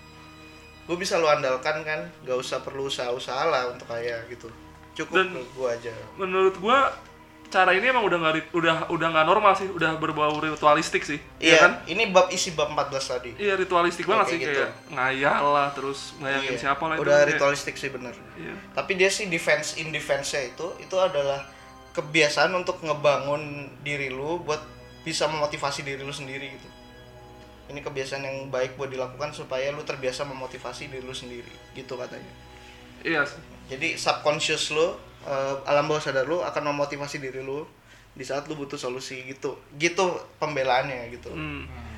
Gue bisa lu andalkan kan, gak usah perlu usaha-usaha lah untuk kaya gitu. Cukup Dan- gua aja. menurut gua cara ini emang udah nggak udah udah nggak normal sih udah berbau ritualistik sih Iya, ya kan ini bab isi bab 14 tadi. iya ritualistik Ya, banget kayak sih gitu. kayak ngayal lah terus ngayangin Iya, siapa lah itu udah kayak- ritualistik sih bener iya. tapi dia sih defense in defense-nya itu itu adalah kebiasaan untuk ngebangun diri lu buat bisa memotivasi diri lu sendiri gitu ini kebiasaan yang baik buat dilakukan supaya lu terbiasa memotivasi diri lu sendiri gitu katanya iya sih jadi subconscious lu eh, alam bawah sadar lu akan memotivasi diri lu di saat lu butuh solusi gitu gitu pembelaannya gitu hmm.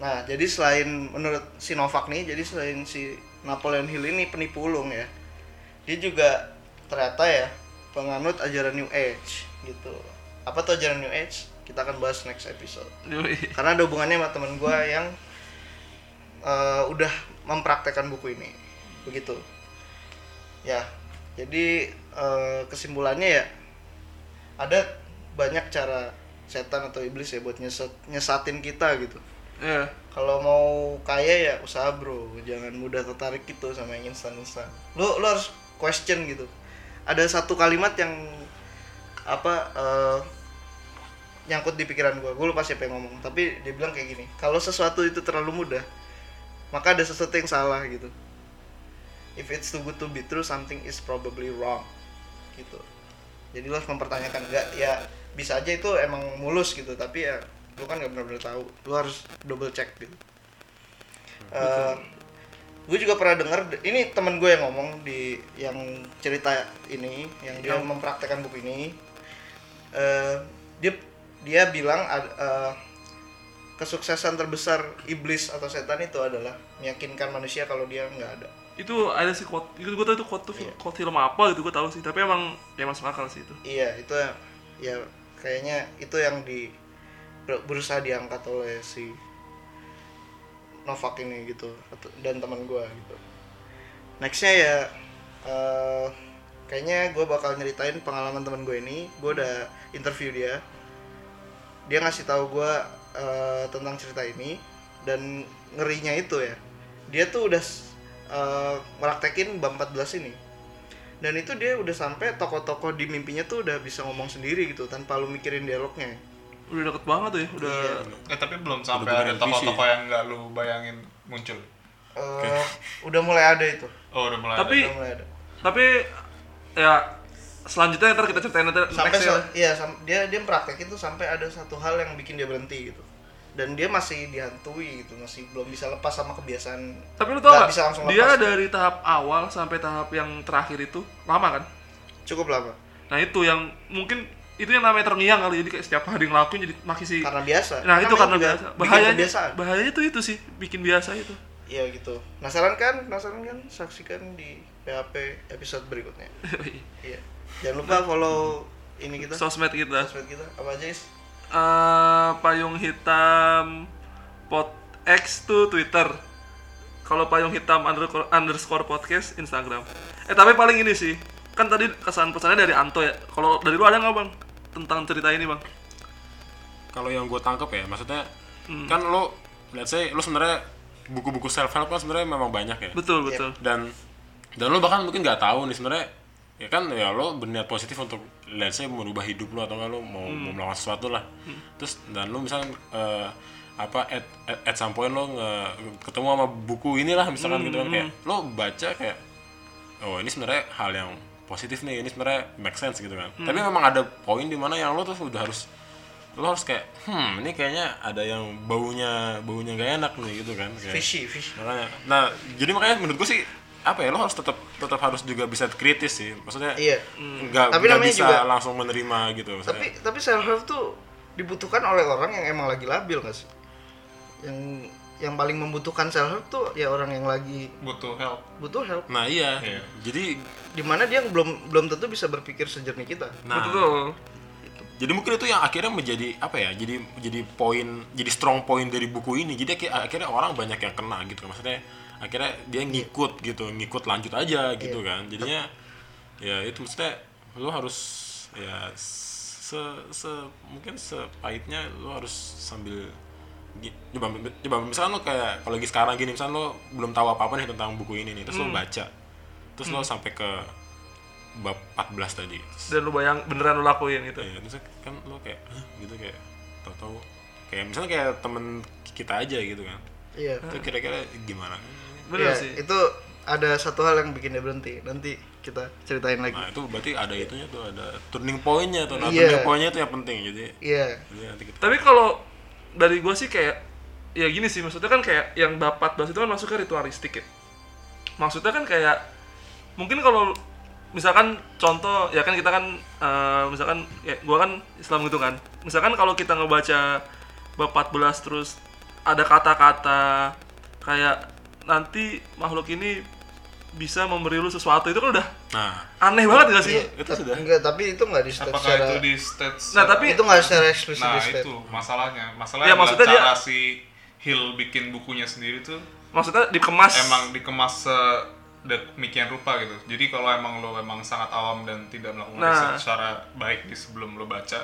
Nah, jadi selain menurut si Novak nih, jadi selain si Napoleon Hill ini penipu ulung ya, dia juga ternyata ya penganut ajaran New Age gitu. Apa tuh ajaran New Age? Kita akan bahas next episode. Karena ada hubungannya sama temen gue yang eh, udah mempraktekkan buku ini, begitu. Ya, jadi eh, kesimpulannya ya ada banyak cara setan atau iblis ya buat nyesat, nyesatin kita gitu. Iya. Kalau mau kaya ya usaha bro. Jangan mudah tertarik gitu sama yang instan instan lu lu harus question gitu. Ada satu kalimat yang apa eh, nyangkut di pikiran gua. Gue lupa siapa yang ngomong tapi dia bilang kayak gini kalau sesuatu itu terlalu mudah maka ada sesuatu yang salah gitu if it's too good to be true something is probably wrong gitu. Jadi lo harus mempertanyakan enggak ya bisa aja itu emang mulus gitu. Tapi ya lu kan nggak benar-benar tahu. Lu harus double check gitu. Gue juga pernah dengar ini temen gue yang ngomong di yang cerita ini yang dia Yang- mempraktekkan buku ini. Eh, dia dia bilang eh, kesuksesan terbesar iblis atau setan itu adalah meyakinkan manusia kalau dia nggak ada itu ada sih quote itu gue tau itu quote tuh Iya. quote film apa gitu gue tahu sih tapi emang ya masuk akal sih itu Iya, itu ya kayaknya itu yang di ber- berusaha diangkat oleh si Novak ini gitu dan teman gua gitu. Nextnya ya eh, kayaknya gue bakal nyeritain pengalaman teman gue ini. Gue udah interview dia. Dia ngasih tahu gue eh, tentang cerita ini dan ngerinya itu ya. Dia tuh udah eh, meraktekin bab 14 ini. Dan itu dia udah sampai tokoh-tokoh di mimpinya tuh udah bisa ngomong sendiri gitu tanpa lu mikirin dialognya. Udah deket banget tuh ya udah Iya. Eh tapi belum sampai Udah ada tokoh-tokoh yang nggak lu bayangin muncul. Eh, udah mulai ada itu. Oh udah mulai Tapi- udah mulai ada. tapi ya selanjutnya ntar kita ceritain nanti sampai nextnya so- iya sam- dia dia praktekin tuh sampai ada satu hal yang bikin dia berhenti gitu dan dia masih dihantui gitu masih belum bisa lepas sama kebiasaan Tapi lu tau gak, bisa langsung dia lepas. dari tahap awal sampai tahap yang terakhir itu lama kan? cukup lama Nah itu yang mungkin itu yang namanya terngiang kali jadi kayak setiap hari ngelakuin jadi makin sih. karena biasa Nah itu karena biasa. Bahayanya, bahayanya tuh itu sih bikin biasa itu. Iya gitu. Penasaran kan? Penasaran kan? Saksikan di PHP episode berikutnya. Iya. Jangan lupa follow ini kita. Sosmed kita. Sosmed kita. Apa aja, Is? Eh payung hitam pot X tuh Twitter. Kalau payung hitam underscore, underscore podcast Instagram. Eh tapi paling ini sih, kan tadi kesan pesannya dari Anto ya. Kalau dari lu ada nggak bang tentang cerita ini bang? kalau yang gue tangkep ya maksudnya Hmm. kan lo let's say lo sebenarnya buku-buku self help kan sebenarnya memang banyak ya Betul betul. dan dan lo bahkan mungkin nggak tahu nih sebenarnya ya kan ya lo berniat positif untuk let's say merubah hidup lo atau nggak lo mau, mau melakukan sesuatu lah. Terus dan lo misalnya eh, apa at, at, at some point lo nge- ketemu sama buku inilah misalkan gitu kan kayak lo baca kayak oh ini sebenarnya hal yang positif nih ini sebenarnya make sense gitu kan. Tapi memang ada poin di mana yang lo tuh udah harus lo harus kayak hmm ini kayaknya ada yang baunya baunya gak enak nih gitu kan kayak, Fishy, fishy. makanya nah jadi makanya menurut gue sih apa ya lo harus tetap tetap harus juga bisa kritis sih maksudnya Iya. nggak Tapi nggak namanya bisa juga- langsung menerima gitu maksudnya. Tapi tapi self help tuh dibutuhkan oleh orang yang emang lagi labil nggak sih? Yang yang paling membutuhkan self help tuh ya orang yang lagi butuh help butuh help. nah iya Iya. jadi Di mana dia belum belum tentu bisa berpikir sejernih kita. nah Betul. jadi mungkin itu yang akhirnya menjadi apa ya jadi jadi poin jadi strong point dari buku ini jadi akhir- akhirnya orang banyak yang kena gitu maksudnya akhirnya dia ngikut gitu ngikut lanjut aja gitu kan jadinya ya itu maksudnya lo harus ya se, se mungkin sepahitnya lo harus sambil coba coba misalnya lo kayak kalau lagi sekarang gini misalnya lo belum tahu apa apa nih tentang buku ini nih terus lo baca terus lo sampai ke bab 14 tadi terus Dan lu bayang beneran lu lakuin gitu. Iya, terus kan lo kayak Hah? gitu kayak tahu-tahu kayak misalnya kayak temen kita aja gitu kan. Iya. Itu kira-kira gimana? Bener Iya, sih. Itu ada satu hal yang bikin dia berhenti. Nanti kita ceritain lagi. Nah, itu berarti ada itunya tuh ada turning point-nya tuh. Nah, Iya. turning point-nya itu yang penting. Jadi Iya. nanti kita Tapi kalau dari gua sih kayak ya gini sih maksudnya kan kayak yang bapat bahas itu kan masuknya ritualistik ya. Maksudnya kan kayak mungkin kalau misalkan contoh ya kan kita kan eh, misalkan ya gua kan Islam gitu kan. Misalkan kalau kita ngebaca bab 14 terus ada kata-kata kayak nanti makhluk ini bisa memberi lu sesuatu itu kan udah Nah, aneh banget gak sih? Iya, itu tapi- sudah. Enggak, tapi itu enggak di state apakah secara itu di stage Nah, tapi itu enggak secara eksplisit nah di state. itu masalahnya masalahnya Ya, adalah maksudnya dia- cara si Hill bikin bukunya sendiri tuh maksudnya dikemas emang dikemas sedemikian rupa gitu jadi kalau emang lo emang sangat awam dan tidak melakukan Nah. riset secara baik di sebelum lo baca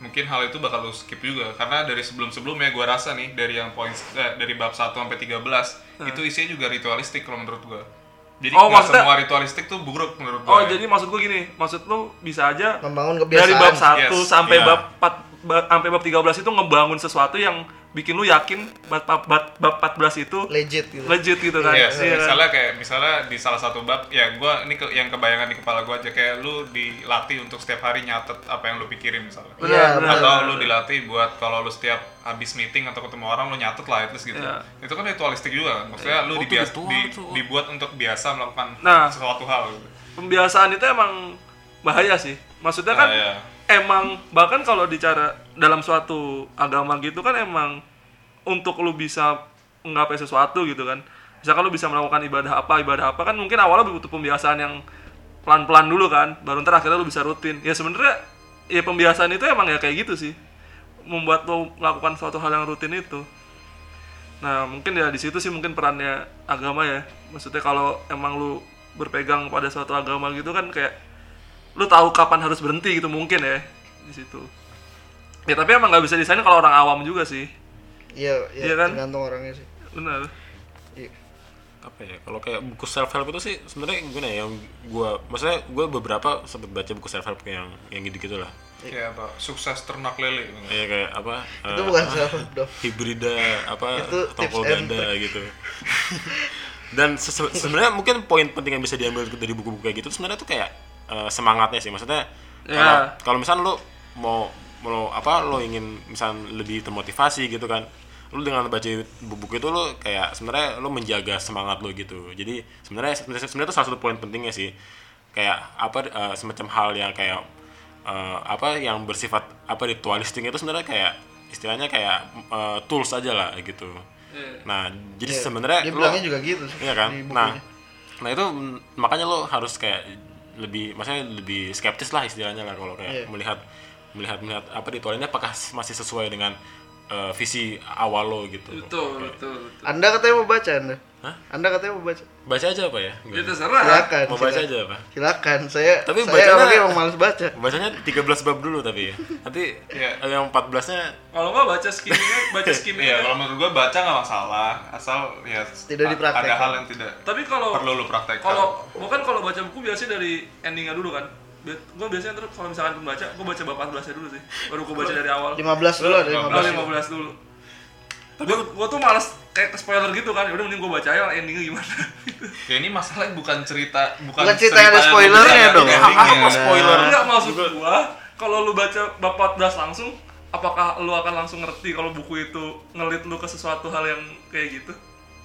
mungkin hal itu bakal lo skip juga karena dari sebelum sebelumnya gua rasa nih dari yang poin eh, dari bab 1 sampai 13 itu isinya juga ritualistik kalau menurut gua jadi. Oh, maksudnya- semua ritualistik tuh buruk menurut Oh, gua ya. jadi maksud gue gini, maksud lu bisa aja Membangun kebiasaan. dari bab 1 Yes, sampai iya. bab 4 ba- sampai bab 13 itu ngebangun sesuatu yang bikin lu yakin bab bab, bab, bab 14 itu legit gitu. legit gitu kan. Iya, kan? misalnya kayak misalnya di salah satu bab ya gua ini ke, yang kebayangan di kepala gua aja kayak lu dilatih untuk setiap hari nyatet apa yang lu pikirin misalnya. Iya, benar. Atau lu dilatih buat kalau lu setiap habis meeting atau ketemu orang lu nyatet lah at least gitu. Iya. Itu kan ritualistik juga kan. Maksudnya lu Oh, itu dibias, di- itu. dibuat untuk biasa melakukan Nah. sesuatu hal gitu. Pembiasaan itu emang bahaya sih. Maksudnya kan Nah, iya. Emang bahkan kalau bicara dalam suatu agama gitu kan emang untuk lu bisa menggapai sesuatu gitu kan. Misalkan lu bisa melakukan ibadah apa ibadah apa kan mungkin awalnya butuh pembiasaan yang pelan-pelan dulu kan baru ntar akhirnya lu bisa rutin. Ya sebenarnya ya pembiasaan itu emang ya kayak gitu sih membuat lu melakukan suatu hal yang rutin itu. Nah mungkin ya di situ sih mungkin perannya agama ya. Maksudnya kalau emang lu berpegang pada suatu agama gitu kan kayak lu tahu kapan harus berhenti gitu mungkin ya di situ ya tapi emang nggak bisa disain kalau orang awam juga sih Iya, Iya iya kan? tergantung orangnya sih. benar Iya. apa ya kalau kayak buku self help itu sih sebenarnya gimana ya yang gua maksudnya gua beberapa sempat baca buku self help yang yang gitu gitulah Kayak apa? Sukses ternak lele. kayak kayak apa Itu eh, bukan self help, Dok. hibrida apa Itu and ganda gitu dan se- sebenarnya mungkin poin penting yang bisa diambil dari buku-buku kayak gitu sebenarnya tuh kayak eh, semangatnya sih maksudnya kalau Ya. kalau misalnya lo mau lo apa lo ingin misal lebih termotivasi gitu kan lo dengan baca buku itu lo kayak sebenarnya lo menjaga semangat lo gitu jadi sebenarnya sebenarnya itu salah satu poin pentingnya sih kayak apa eh, semacam hal yang kayak eh, apa yang bersifat apa ritualistik itu sebenarnya kayak istilahnya kayak eh, tools aja lah gitu Iya. nah jadi Iya, sebenarnya dia bilangnya juga gitu sih Iya kan? Nah, nah itu makanya lo harus kayak lebih, maksudnya lebih skeptis lah istilahnya lah kalau kayak Iya. melihat melihat melihat apa ritual ini apakah masih sesuai dengan eh, visi awal lo gitu. betul betul betul anda katanya mau baca anda Hah? anda katanya mau baca Baca aja apa ya? ya terserah silakan Mau baca silakan. aja apa? silakan saya Tapi saya bacanya- orangnya emang males baca Bacanya 13 bab dulu tapi ya. Nanti eh, yang 14-nya kalau nggak baca skimmingnya baca skimmingnya Iya, kalau menurut gua baca nggak masalah, asal ya Tidak dipraktekkan. Ada hal yang tidak tapi kalau perlu lu praktekkan. kalau bukan kalau baca buku biasanya dari endingnya dulu kan gue biasanya terus kalau misalkan pembaca gue baca bab 14 nya dulu sih baru gue baca dari awal 15 dulu ada 15 15 15 dulu gue gue tuh males kayak ke spoiler gitu kan udah mending gue baca aja endingnya gimana ya ini masalahnya bukan cerita bukan, Bukan cerita yang ada spoilernya yang dong. Apa spoiler? enggak maksud gue kalau lu baca bab 14 langsung apakah lu akan langsung ngerti kalau buku itu ngelit lu ke sesuatu hal yang kayak gitu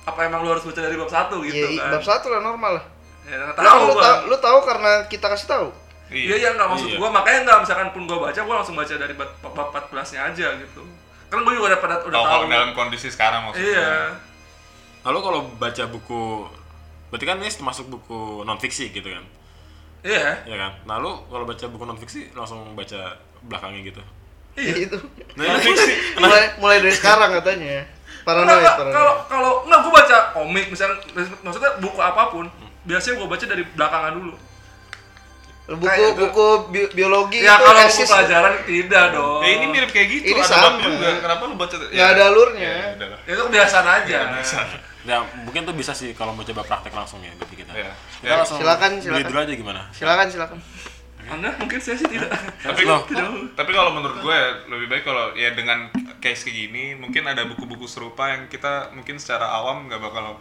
apa emang lu harus baca dari bab 1 gitu Iya, kan bab satu lah normal lah. ya tahu lu, gua. tahu, lu tahu karena kita kasih tahu. Iya iya nggak maksud Iya. gua makanya nggak misalkan pun gua baca gua langsung baca dari bab bab 14 nya aja gitu. Kan gua juga udah pada udah Tahu tahu. kalau dalam kondisi sekarang maksudnya. Iya. Lalu kalau baca buku berarti kan ini termasuk buku non fiksi gitu kan? Iya. Ya kan? Nah, lu kalau baca buku non fiksi langsung baca belakangnya gitu. Iya. itu. Nah, ini fiksi. mulai mulai dari sekarang katanya. Paranoid, kalau kalau nggak gua baca komik misalnya maksudnya buku apa pun biasanya gua baca dari belakangan dulu. Buku kayak itu. buku bi- biologi Ya itu kalau buku eksis pelajaran tidak dong. Ya ini mirip kayak gitu, Ini ada sama. juga. Kenapa lu baca? nggak ada alurnya. Ya. Itu kebiasaan aja. Ya, mungkin tuh bisa sih kalau mau coba praktek langsung ya berarti kita. Iya. Kita Ya, langsung silakan, beli silakan. dulu aja gimana? Silakan silakan. Anda mungkin saya sih tidak. tapi tidak. tapi kalau menurut gue ya, lebih baik kalau ya dengan case kayak gini mungkin ada buku-buku serupa yang kita mungkin secara awam nggak bakal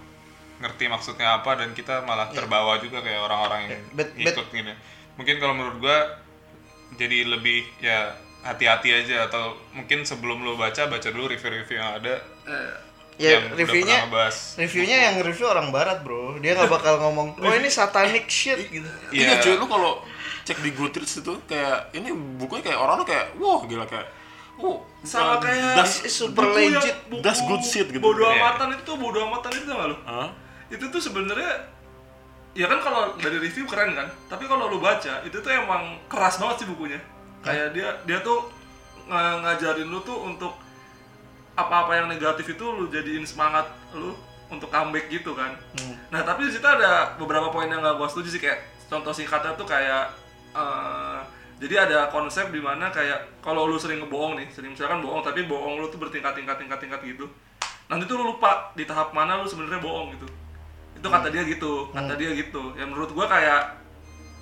ngerti maksudnya apa dan kita malah terbawa juga kayak orang-orang yang Ya, bet- ikut gini mungkin kalau menurut gue jadi lebih ya hati-hati aja atau mungkin sebelum lo baca baca dulu review-review yang ada Eh, Ya yang reviewnya reviewnya yang review orang barat bro. Dia nggak bakal ngomong, oh ini satanic shit gitu. Iya, Iya. cuy, lu kalau cek di Goodreads itu kayak ini bukunya kayak orang kayak wah gila kayak wow sama kayak das super legit. buku That's good shit gitu. Bodo Iya. amatan itu bodo amatan itu nggak lu? Hah? itu tuh sebenarnya ya kan kalau dari review keren kan tapi kalau lu baca itu tuh emang keras banget sih bukunya. Kayak dia dia tuh nga- ngajarin lu tuh untuk apa-apa yang negatif itu lu jadiin semangat lu untuk comeback gitu kan. Nah tapi di situ ada beberapa poin yang gak gua setuju sih kayak contoh singkatnya tuh kayak eh, jadi ada konsep di mana kayak kalau lu sering ngebohong nih sering misalkan bohong tapi bohong lu tuh bertingkat-tingkat tingkat-tingkat gitu nanti tuh lu lupa di tahap mana lu sebenarnya bohong gitu itu kata dia gitu kata dia gitu ya menurut gua kayak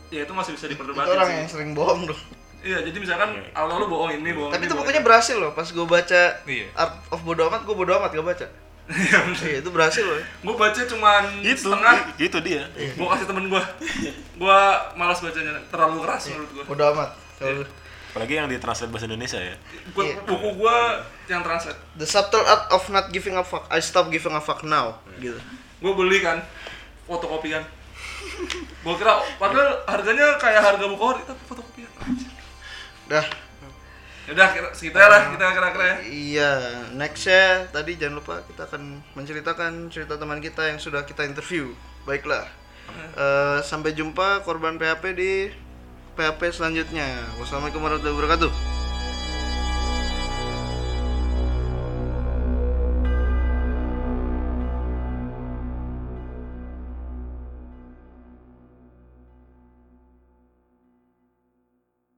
ya itu masih bisa Itu diperdebatkan orang sih yang sering bohong dong. iya jadi misalkan awal lu bohong ini bohong Tapi ini itu bukunya berhasil loh. Pas gue baca Iya. Art of Bodo Amat, gue bodo amat gak baca. Iya itu berhasil loh. gue baca cuman Itu setengah itu dia. gue kasih temen gue gue malas bacanya terlalu keras menurut gue Bodo amat. Kalau Apalagi yang ditranslate bahasa Indonesia ya. Bu- Iya. buku gue yang translate The subtle art of not giving a fuck. I stop giving a fuck now. Gitu. Gue beli kan fotokopian gue kira padahal harganya kayak harga buku ori tapi fotokopian. Dah. Yaudah, kira, segitu ya lah kita kira-kira ya. Iya, nextnya tadi jangan lupa kita akan menceritakan cerita teman kita yang sudah kita interview. Baiklah, Eh, sampai jumpa korban PHP di PHP selanjutnya. Wassalamualaikum warahmatullahi wabarakatuh.